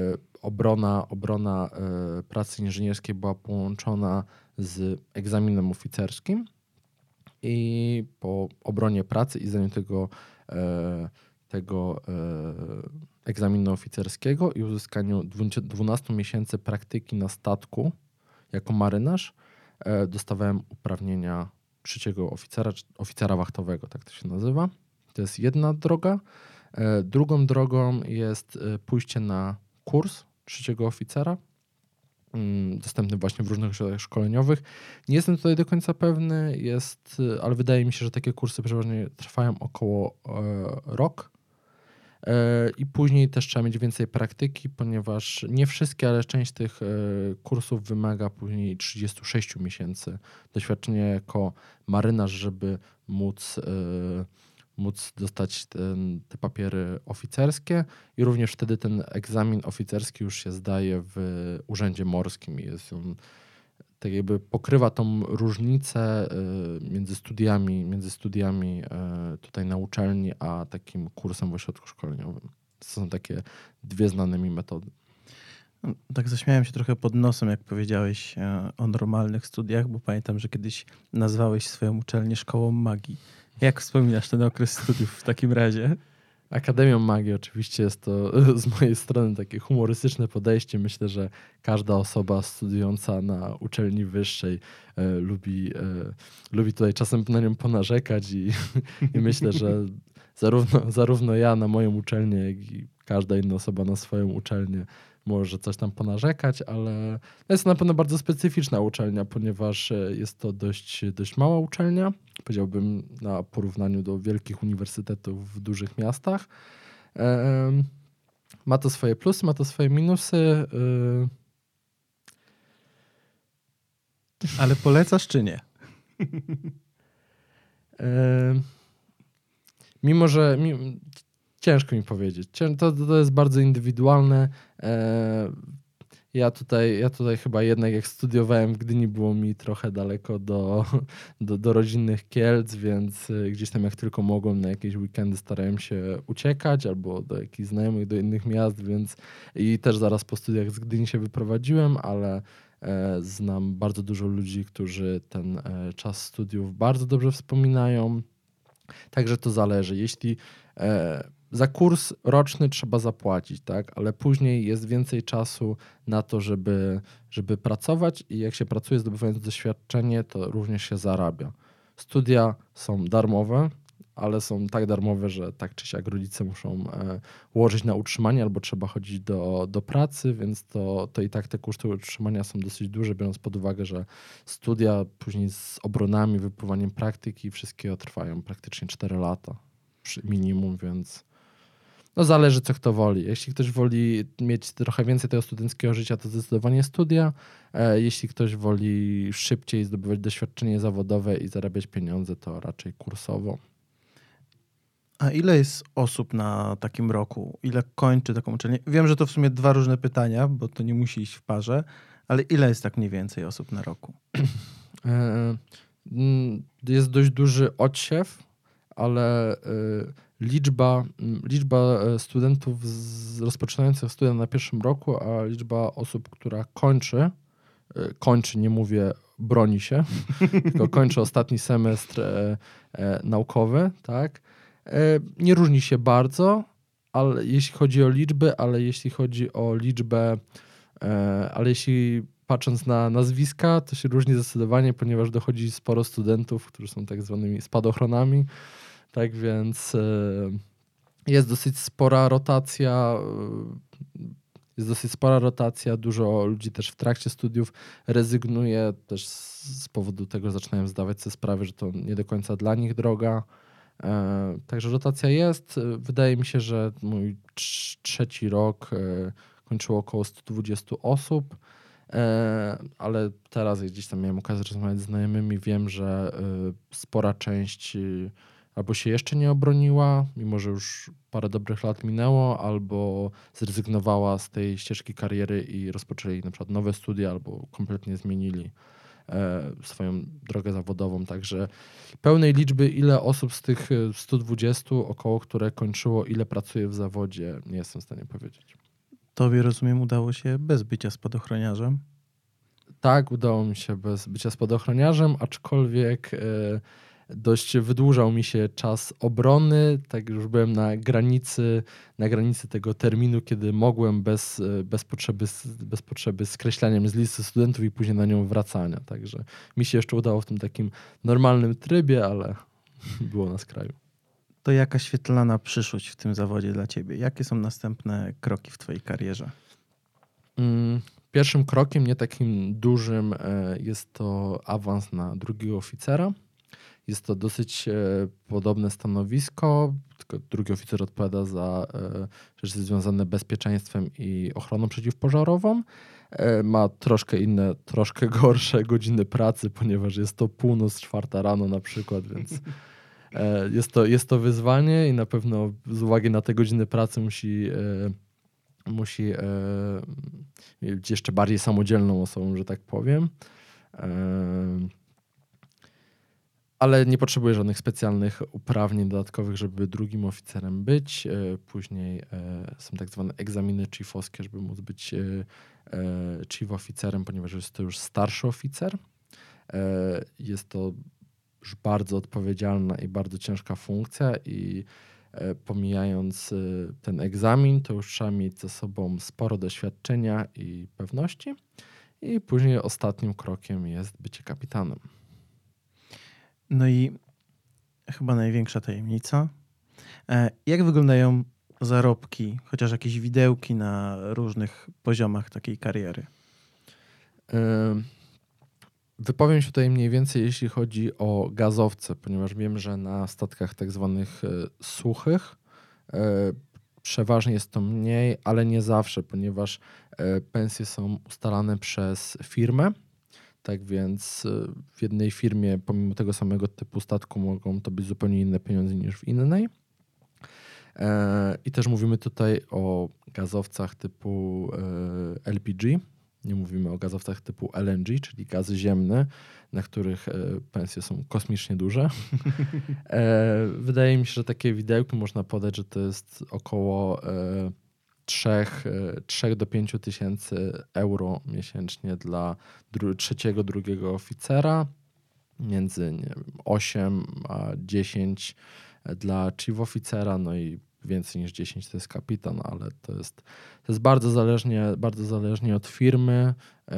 obrona, obrona e, pracy inżynierskiej była połączona z egzaminem oficerskim. I po obronie pracy i zdaniu tego, tego egzaminu oficerskiego i uzyskaniu 12 miesięcy praktyki na statku jako marynarz, dostawałem uprawnienia trzeciego oficera, oficera wachtowego, tak to się nazywa. To jest jedna droga. E, drugą drogą jest e, pójście na kurs trzeciego oficera, mm, dostępny właśnie w różnych ośrodkach szkoleniowych. Nie jestem tutaj do końca pewny, jest, e, ale wydaje mi się, że takie kursy przeważnie trwają około rok. E, I później też trzeba mieć więcej praktyki, ponieważ nie wszystkie, ale część tych e, kursów wymaga później 36 miesięcy doświadczenia jako marynarz, żeby móc, e, móc dostać ten, te papiery oficerskie i również wtedy ten egzamin oficerski już się zdaje w urzędzie morskim. Jest on tak jakby pokrywa tą różnicę y, między studiami, między studiami y, tutaj na uczelni, a takim kursem w ośrodku szkoleniowym. To są takie dwie znane mi metody. No, tak zaśmiałem się trochę pod nosem, jak powiedziałeś e, o normalnych studiach, bo pamiętam, że kiedyś nazwałeś swoją uczelnię szkołą magii. Jak wspominasz ten okres studiów w takim razie? Akademią Magii oczywiście jest to z mojej strony takie humorystyczne podejście. Myślę, że każda osoba studiująca na uczelni wyższej e, lubi, e, lubi tutaj czasem na nią ponarzekać i, i myślę, że zarówno, zarówno ja na moją uczelnię, jak i każda inna osoba na swoją uczelnię może coś tam ponarzekać, ale jest to na pewno bardzo specyficzna uczelnia, ponieważ e, jest to dość, dość mała uczelnia, powiedziałbym na porównaniu do wielkich uniwersytetów w dużych miastach. Ma to swoje plusy, ma to swoje minusy. E, ale polecasz czy nie? Mimo, że Ciężko mi powiedzieć. To, to jest bardzo indywidualne. E, ja tutaj, ja tutaj chyba jednak jak studiowałem w Gdyni było mi trochę daleko do, do, do rodzinnych Kielc, więc e, gdzieś tam jak tylko mogłem na jakieś weekendy starałem się uciekać albo do jakichś znajomych, do innych miast, więc i też zaraz po studiach z Gdyni się wyprowadziłem, ale e, znam bardzo dużo ludzi, którzy ten czas studiów bardzo dobrze wspominają. Także to zależy. Jeśli za kurs roczny trzeba zapłacić, tak? ale później jest więcej czasu na to, żeby, żeby pracować i jak się pracuje, zdobywając doświadczenie, to również się zarabia. Studia są darmowe, ale są tak darmowe, że tak czy siak rodzice muszą e, łożyć na utrzymanie albo trzeba chodzić do, do pracy, więc to, to i tak te koszty utrzymania są dosyć duże, biorąc pod uwagę, że studia później z obronami, wypływaniem praktyki, wszystkie trwają praktycznie 4 lata minimum, więc no zależy, co kto woli. Jeśli ktoś woli mieć trochę więcej tego studenckiego życia, to zdecydowanie studia. E, jeśli ktoś woli szybciej zdobywać doświadczenie zawodowe i zarabiać pieniądze, to raczej kursowo. A ile jest osób na takim roku? Ile kończy taką uczelnię? Wiem, że to w sumie dwa różne pytania, bo to nie musi iść w parze, ale ile jest tak mniej więcej osób na roku? E, mm, jest dość duży odsiew, ale e, liczba, mm, liczba e, studentów z, rozpoczynających studia na pierwszym roku, a liczba osób, która kończy, kończy, nie mówię broni się, tylko kończy ostatni semestr e, e, naukowy, tak, E, nie różni się bardzo, ale jeśli chodzi o liczby, ale jeśli chodzi o liczbę, e, ale jeśli patrząc na nazwiska, to się różni zdecydowanie, ponieważ dochodzi sporo studentów, którzy są tak zwanymi spadochronami. Tak więc e, jest dosyć spora rotacja. Jest dosyć spora rotacja, dużo ludzi też w trakcie studiów rezygnuje, też z powodu tego zaczynają zdawać sobie sprawę, że to nie do końca dla nich droga. E, także rotacja jest. Wydaje mi się, że mój trzeci rok e, kończyło około 120 osób, e, ale teraz gdzieś tam miałem okazję rozmawiać z znajomymi, wiem, że spora część albo się jeszcze nie obroniła, mimo że już parę dobrych lat minęło, albo zrezygnowała z tej ścieżki kariery i rozpoczęli na przykład nowe studia, albo kompletnie zmienili E, swoją drogę zawodową. Także pełnej liczby, ile osób z tych 120 e, około, które kończyło, ile pracuje w zawodzie, nie jestem w stanie powiedzieć. Tobie, rozumiem, udało się bez bycia spadochroniarzem? Tak, udało mi się bez bycia spadochroniarzem, aczkolwiek e, dość wydłużał mi się czas obrony, tak już byłem na granicy, na granicy tego terminu, kiedy mogłem bez, bez, potrzeby, bez potrzeby skreślaniem z listy studentów i później na nią wracania. Także mi się jeszcze udało w tym takim normalnym trybie, ale było na skraju. To jaka świetlana przyszłość w tym zawodzie dla ciebie? Jakie są następne kroki w twojej karierze? Mm, pierwszym krokiem, nie takim dużym, e, jest to awans na drugiego oficera. Jest to dosyć e, podobne stanowisko, tylko drugi oficer odpowiada za e, rzeczy związane z bezpieczeństwem i ochroną przeciwpożarową. E, ma troszkę inne, troszkę gorsze godziny pracy, ponieważ jest to północ, czwarta rano na przykład, więc jest to, jest to wyzwanie i na pewno z uwagi na te godziny pracy musi musi być jeszcze bardziej samodzielną osobą, że tak powiem ale nie potrzebuje żadnych specjalnych uprawnień dodatkowych, żeby drugim oficerem być. E, później e, są tak zwane egzaminy chiefowskie, żeby móc być e, chief oficerem, ponieważ jest to już starszy oficer. Jest to już bardzo odpowiedzialna i bardzo ciężka funkcja i pomijając ten egzamin, to już trzeba mieć ze sobą sporo doświadczenia i pewności. I później ostatnim krokiem jest bycie kapitanem. No i chyba największa tajemnica. E, jak wyglądają zarobki, chociaż jakieś widełki na różnych poziomach takiej kariery? Wypowiem się tutaj mniej więcej, jeśli chodzi o gazowce, ponieważ wiem, że na statkach tak zwanych e, suchych e, przeważnie jest to mniej, ale nie zawsze, ponieważ pensje są ustalane przez firmę tak więc y, w jednej firmie, pomimo tego samego typu statku, mogą to być zupełnie inne pieniądze niż w innej. E, I też mówimy tutaj o gazowcach typu e, LPG. Nie mówimy o gazowcach typu LNG, czyli gazy ziemne, na których e, pensje są kosmicznie duże. Wydaje mi się, że takie widełki można podać, że to jest około 3, 3 e, do 5 tysięcy euro miesięcznie dla dru trzeciego, drugiego oficera, między nie wiem, 8 a 10 dla chief oficera, no i więcej niż 10 to jest kapitan, ale to jest, to jest bardzo, zależnie, bardzo zależnie od firmy. Yy,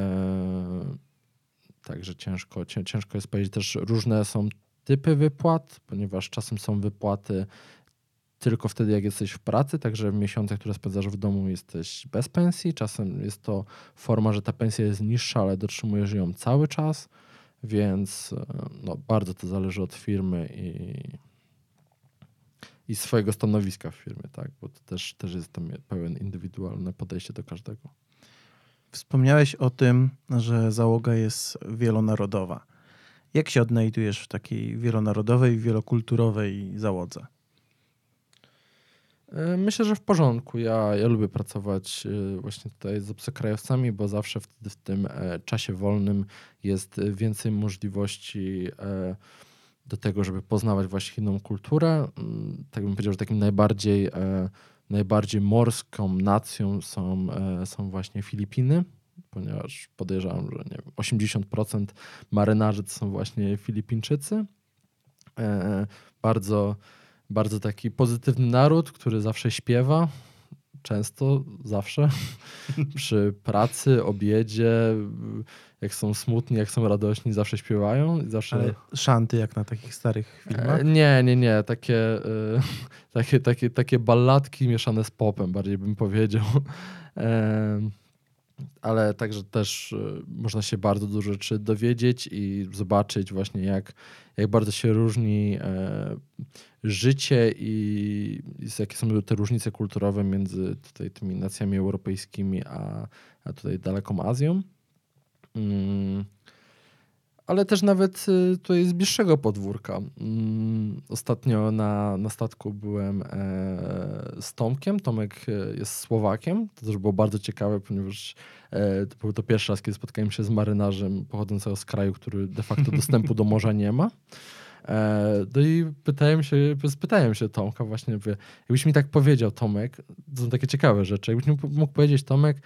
także ciężko, ciężko jest powiedzieć. Też różne są typy wypłat, ponieważ czasem są wypłaty tylko wtedy, jak jesteś w pracy, także w miesiącach, które spędzasz w domu, jesteś bez pensji. Czasem jest to forma, że ta pensja jest niższa, ale dotrzymujesz ją cały czas, więc e, no, bardzo to zależy od firmy i, i swojego stanowiska w firmie, tak? bo to też, też jest tam pełen indywidualne podejście do każdego. Wspomniałeś o tym, że załoga jest wielonarodowa. Jak się odnajdujesz w takiej wielonarodowej, wielokulturowej załodze? E, myślę, że w porządku. Ja, ja lubię pracować e, właśnie tutaj z obcokrajowcami, bo zawsze w, w tym e, czasie wolnym jest więcej możliwości do tego, żeby poznawać właśnie inną kulturę. Mm, tak bym powiedział, że takim najbardziej, najbardziej morską nacją są, są właśnie Filipiny, ponieważ podejrzewam, że nie wiem, 80% marynarzy to są właśnie Filipińczycy. Bardzo bardzo taki pozytywny naród, który zawsze śpiewa. Często, zawsze. Przy pracy, obiedzie, jak są smutni, jak są radośni, zawsze śpiewają. Zawsze... Ale szanty jak na takich starych filmach? E, nie, nie, nie. Takie, y, takie, takie, takie balladki mieszane z popem, bardziej bym powiedział. E, ale także też y, można się bardzo dużo rzeczy dowiedzieć i zobaczyć właśnie jak, jak bardzo się różni e, życie i, jakie są te różnice kulturowe między tutaj tymi nacjami europejskimi a, a tutaj daleką Azją. Mm ale też nawet y, tutaj z bliższego podwórka. Mm, ostatnio na, na statku byłem e, z Tomkiem. Tomek e, jest Słowakiem. To też było bardzo ciekawe, ponieważ e, to był to pierwszy raz, kiedy spotkałem się z marynarzem pochodzącego z kraju, który de facto dostępu do morza nie ma. No i pytałem się, spytałem się Tomka właśnie, jakbyś mi tak powiedział, Tomek, to są takie ciekawe rzeczy, jakbyś mi mógł powiedzieć, Tomek,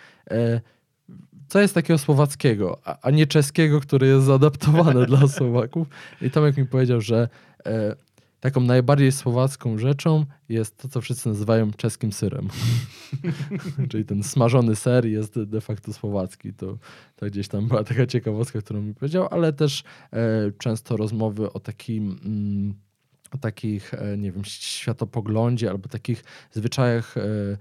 co jest takiego słowackiego, a, a nie czeskiego, który jest zaadaptowany dla Słowaków. I Tomek mi powiedział, że e, taką najbardziej słowacką rzeczą jest to, co wszyscy nazywają czeskim syrem. Czyli ten smażony ser jest de facto słowacki. To, to gdzieś tam była taka ciekawostka, którą mi powiedział, ale też e, często rozmowy o takim... Mm, o takich, e, nie wiem, światopoglądzie albo takich zwyczajach e, e,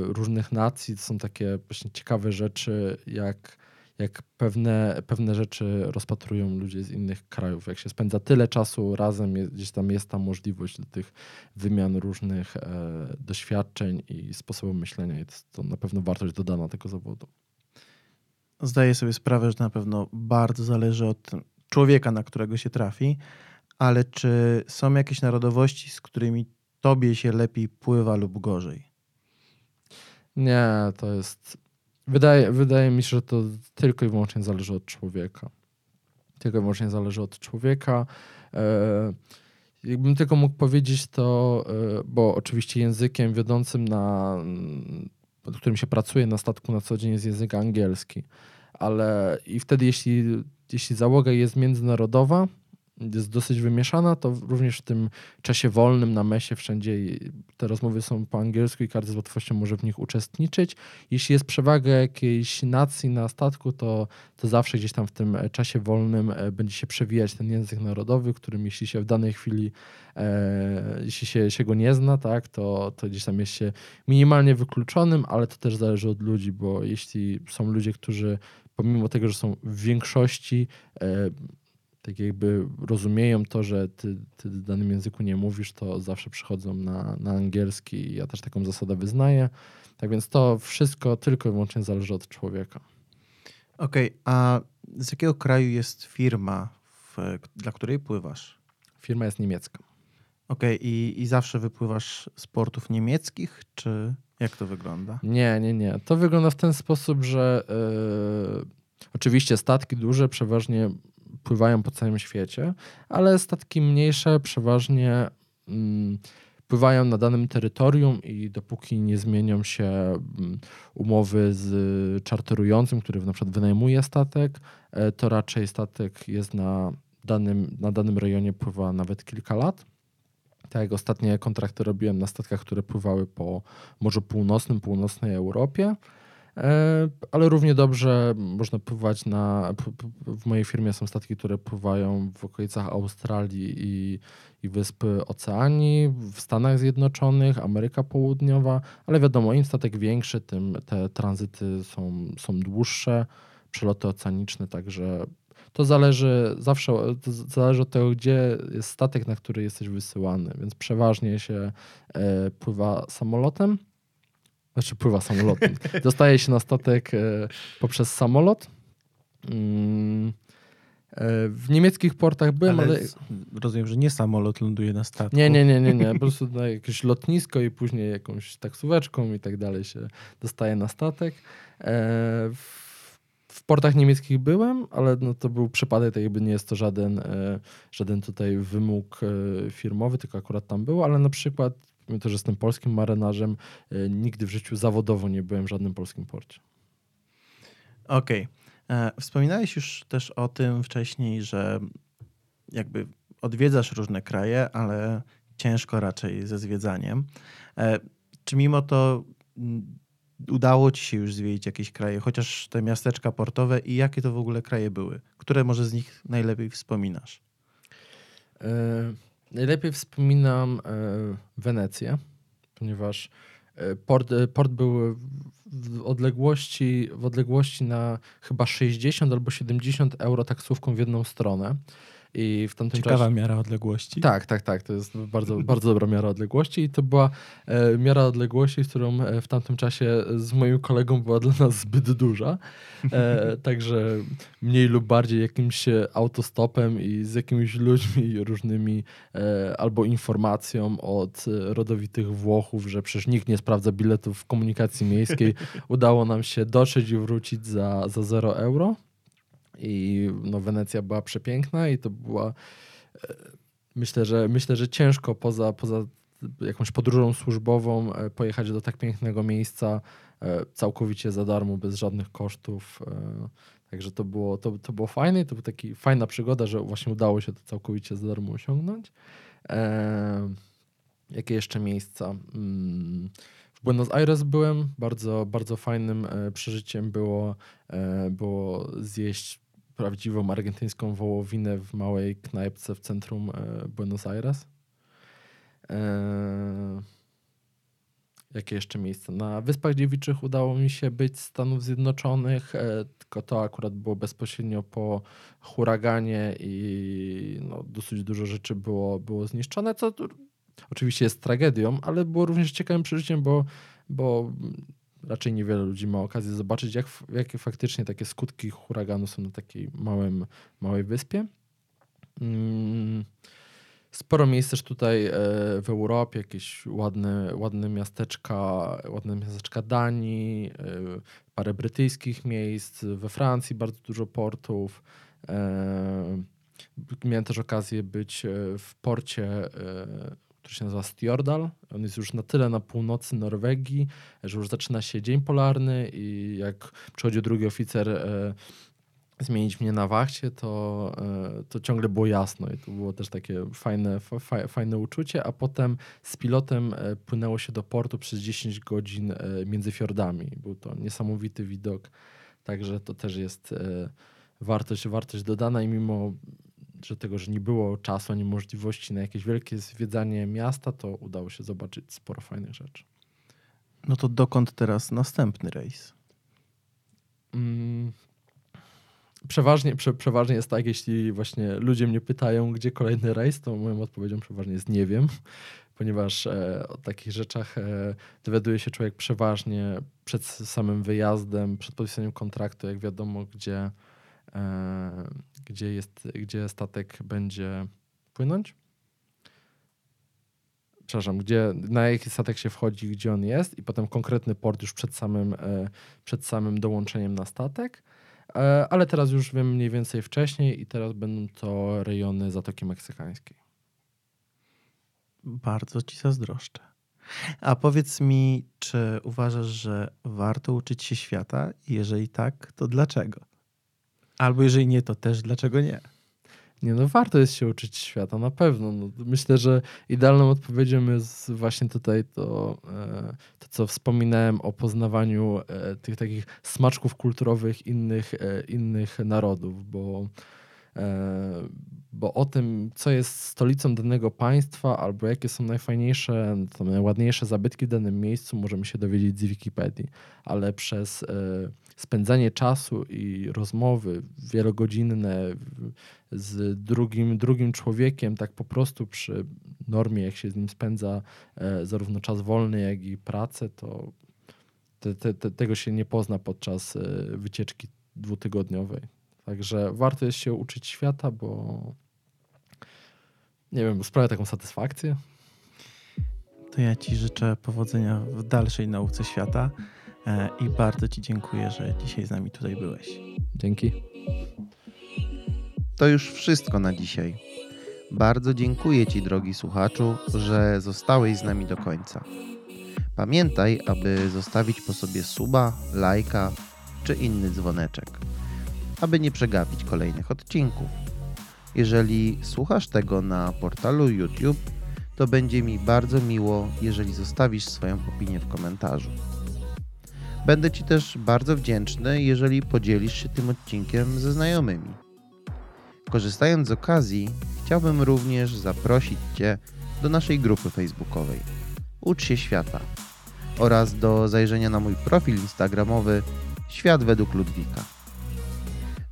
różnych nacji. To są takie właśnie ciekawe rzeczy, jak, jak pewne, pewne rzeczy rozpatrują ludzie z innych krajów. Jak się spędza tyle czasu razem, jest, gdzieś tam jest ta możliwość do tych wymian różnych doświadczeń i sposobów myślenia. I to, to na pewno wartość dodana tego zawodu. Zdaję sobie sprawę, że na pewno bardzo zależy od człowieka, na którego się trafi ale czy są jakieś narodowości, z którymi tobie się lepiej pływa lub gorzej? Nie, to jest. Wydaje, wydaje mi się, że to tylko i wyłącznie zależy od człowieka. Tylko i wyłącznie zależy od człowieka. E, jakbym tylko mógł powiedzieć to, e, bo oczywiście językiem wiodącym, na, którym się pracuje na statku na co dzień jest język angielski. Ale i wtedy, jeśli, jeśli załoga jest międzynarodowa, jest dosyć wymieszana, to również w tym czasie wolnym na mesie wszędzie te rozmowy są po angielsku i każdy z łatwością może w nich uczestniczyć. Jeśli jest przewaga jakiejś nacji na statku, to, to zawsze gdzieś tam w tym czasie wolnym e, będzie się przewijać ten język narodowy, którym jeśli się w danej chwili, e, jeśli się, się go nie zna, tak, to, to gdzieś tam jest się minimalnie wykluczonym, ale to też zależy od ludzi, bo jeśli są ludzie, którzy pomimo tego, że są w większości e, tak jakby rozumieją to, że ty, ty w danym języku nie mówisz, to zawsze przychodzą na, na angielski. Ja też taką zasadę wyznaję. Tak więc to wszystko tylko i wyłącznie zależy od człowieka. Okej, okay, a z jakiego kraju jest firma, w, dla której pływasz? Firma jest niemiecka. Okej, okay, i, i zawsze wypływasz z portów niemieckich, czy jak to wygląda? Nie, nie, nie. To wygląda w ten sposób, że yy, oczywiście statki duże przeważnie pływają po całym świecie, ale statki mniejsze przeważnie mm, pływają na danym terytorium i dopóki nie zmienią się mm, umowy z czarterującym, który na przykład wynajmuje statek, e, to raczej statek jest na danym, na danym rejonie pływa nawet kilka lat. Tak jak ostatnie kontrakty robiłem na statkach, które pływały po Morzu Północnym, północnej Europie. E, ale równie dobrze można pływać na. W mojej firmie są statki, które pływają w okolicach Australii i, i Wyspy Oceanii, w Stanach Zjednoczonych, Ameryka Południowa, ale wiadomo, im statek większy, tym te tranzyty są, są dłuższe, przeloty oceaniczne, także to zależy zawsze to zależy od tego, gdzie jest statek, na który jesteś wysyłany, więc przeważnie się e, pływa samolotem znaczy pływa samolotem. Dostaje się na statek e, poprzez samolot. Mm, e, w niemieckich portach byłem, ale, ale... Rozumiem, że nie samolot ląduje na statku. Nie, nie, nie, nie, nie. Po prostu na jakieś lotnisko i później jakąś taksóweczką i tak dalej się dostaje na statek. E, w portach niemieckich byłem, ale no to był przypadek, tak jakby nie jest to żaden, żaden tutaj wymóg firmowy, tylko akurat tam było, ale na przykład mimo to, że jestem polskim marynarzem, e, nigdy w życiu zawodowo nie byłem w żadnym polskim porcie. Okej. Okay. E, wspominałeś już też o tym wcześniej, że jakby odwiedzasz różne kraje, ale ciężko raczej ze zwiedzaniem. E, czy mimo to udało ci się już zwiedzić jakieś kraje, chociaż te miasteczka portowe i jakie to w ogóle kraje były? Które może z nich najlepiej wspominasz? Najlepiej wspominam e, Wenecję, ponieważ e, port, e, port był w odległości, w odległości na chyba 60 albo 70 euro taksówką w jedną stronę. I w tamtym Ciekawa czasie... miara odległości. Tak, tak, tak. To jest bardzo, bardzo dobra miara odległości i to była e, miara odległości, którą e, w tamtym czasie z moim kolegą była dla nas zbyt duża. E, także mniej lub bardziej jakimś autostopem i z jakimiś ludźmi różnymi e, albo informacją od rodowitych Włochów, że przecież nikt nie sprawdza biletów w komunikacji miejskiej. Udało nam się dotrzeć i wrócić za, za 0 euro. I no, Wenecja była przepiękna i to była e, myślę, że myślę, że ciężko poza, poza jakąś podróżą służbową e, pojechać do tak pięknego miejsca e, całkowicie za darmo, bez żadnych kosztów. Także to było, to, to było fajne i to była taka fajna przygoda, że właśnie udało się to całkowicie za darmo osiągnąć. jakie jeszcze miejsca? Mm, w Buenos Aires byłem. Bardzo, bardzo fajnym przeżyciem było, było zjeść prawdziwą argentyńską wołowinę w małej knajpce w centrum e, Buenos Aires. E, jakie jeszcze miejsca? Na Wyspach Dziewiczych udało mi się być Stanów Zjednoczonych, e, tylko to akurat było bezpośrednio po huraganie i no, dosyć dużo rzeczy było, było zniszczone, co oczywiście jest tragedią, ale było również ciekawym przeżyciem, bo, bo raczej niewiele ludzi ma okazję zobaczyć, jak, jakie faktycznie takie skutki huraganu są na takiej małym, małej wyspie. Mm, sporo miejsc też tutaj e, w Europie, jakieś ładne, ładne miasteczka, ładne miasteczka Danii, e, parę brytyjskich miejsc, we Francji bardzo dużo portów. E, miałem też okazję być w porcie który się nazywa Stjordal. On jest już na tyle na północy Norwegii, że już zaczyna się dzień polarny i jak przychodzi drugi oficer e, zmienić mnie na wachcie, to, e, to ciągle było jasno i to było też takie fajne, fa, fajne uczucie, a potem z pilotem e, płynęło się do portu przez 10 godzin e, między fiordami. Był to niesamowity widok, także to też jest e, wartość, wartość dodana i mimo że tego, że nie było czasu ani możliwości na jakieś wielkie zwiedzanie miasta, to udało się zobaczyć sporo fajnych rzeczy. No to dokąd teraz następny rejs? Mm, przeważnie, prze, przeważnie jest tak, jeśli właśnie ludzie mnie pytają, gdzie kolejny rejs, to moją odpowiedzią przeważnie jest nie wiem, ponieważ e, o takich rzeczach e, dowiaduje się człowiek przeważnie przed samym wyjazdem, przed podpisaniem kontraktu, jak wiadomo, gdzie, e, gdzie, jest, gdzie statek będzie płynąć. Przepraszam, gdzie, na jaki statek się wchodzi, gdzie on jest, i potem konkretny port już przed samym, e, przed samym dołączeniem na statek. E, ale teraz już wiem mniej więcej wcześniej, i teraz będą to rejony Zatoki Meksykańskiej. Bardzo ci zazdroszczę. A powiedz mi, czy uważasz, że warto uczyć się świata? Jeżeli tak, to dlaczego? Albo jeżeli nie, to też dlaczego nie? Nie no, warto jest się uczyć świata, na pewno. No, myślę, że idealną odpowiedzią jest właśnie tutaj to, e, to co wspominałem o poznawaniu e, tych takich smaczków kulturowych innych, e, innych narodów, bo, bo o tym, co jest stolicą danego państwa, albo jakie są najfajniejsze, najładniejsze zabytki w danym miejscu, możemy się dowiedzieć z Wikipedii, ale przez e, spędzanie czasu i rozmowy wielogodzinne z drugim, drugim człowiekiem, tak po prostu przy normie, jak się z nim spędza e, zarówno czas wolny, jak i pracę, to te, te, te, tego się nie pozna podczas e, wycieczki dwutygodniowej. Także warto jest się uczyć świata, bo nie wiem, sprawia taką satysfakcję. To ja Ci życzę powodzenia w dalszej nauce świata e, i bardzo Ci dziękuję, że dzisiaj z nami tutaj byłeś. Dzięki. To już wszystko na dzisiaj. Bardzo dziękuję Ci, drogi słuchaczu, że zostałeś z nami do końca. Pamiętaj, aby zostawić po sobie suba, lajka czy inny dzwoneczek, aby nie przegapić kolejnych odcinków. Jeżeli słuchasz tego na portalu YouTube, to będzie mi bardzo miło, jeżeli zostawisz swoją opinię w komentarzu. Będę Ci też bardzo wdzięczny, jeżeli podzielisz się tym odcinkiem ze znajomymi. Korzystając z okazji, chciałbym również zaprosić Cię do naszej grupy facebookowej Ucz się świata oraz do zajrzenia na mój profil instagramowy Świat według Ludwika.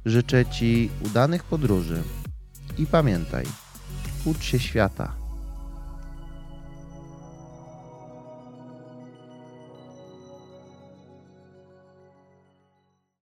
Życzę Ci udanych podróży i pamiętaj, ucz się świata.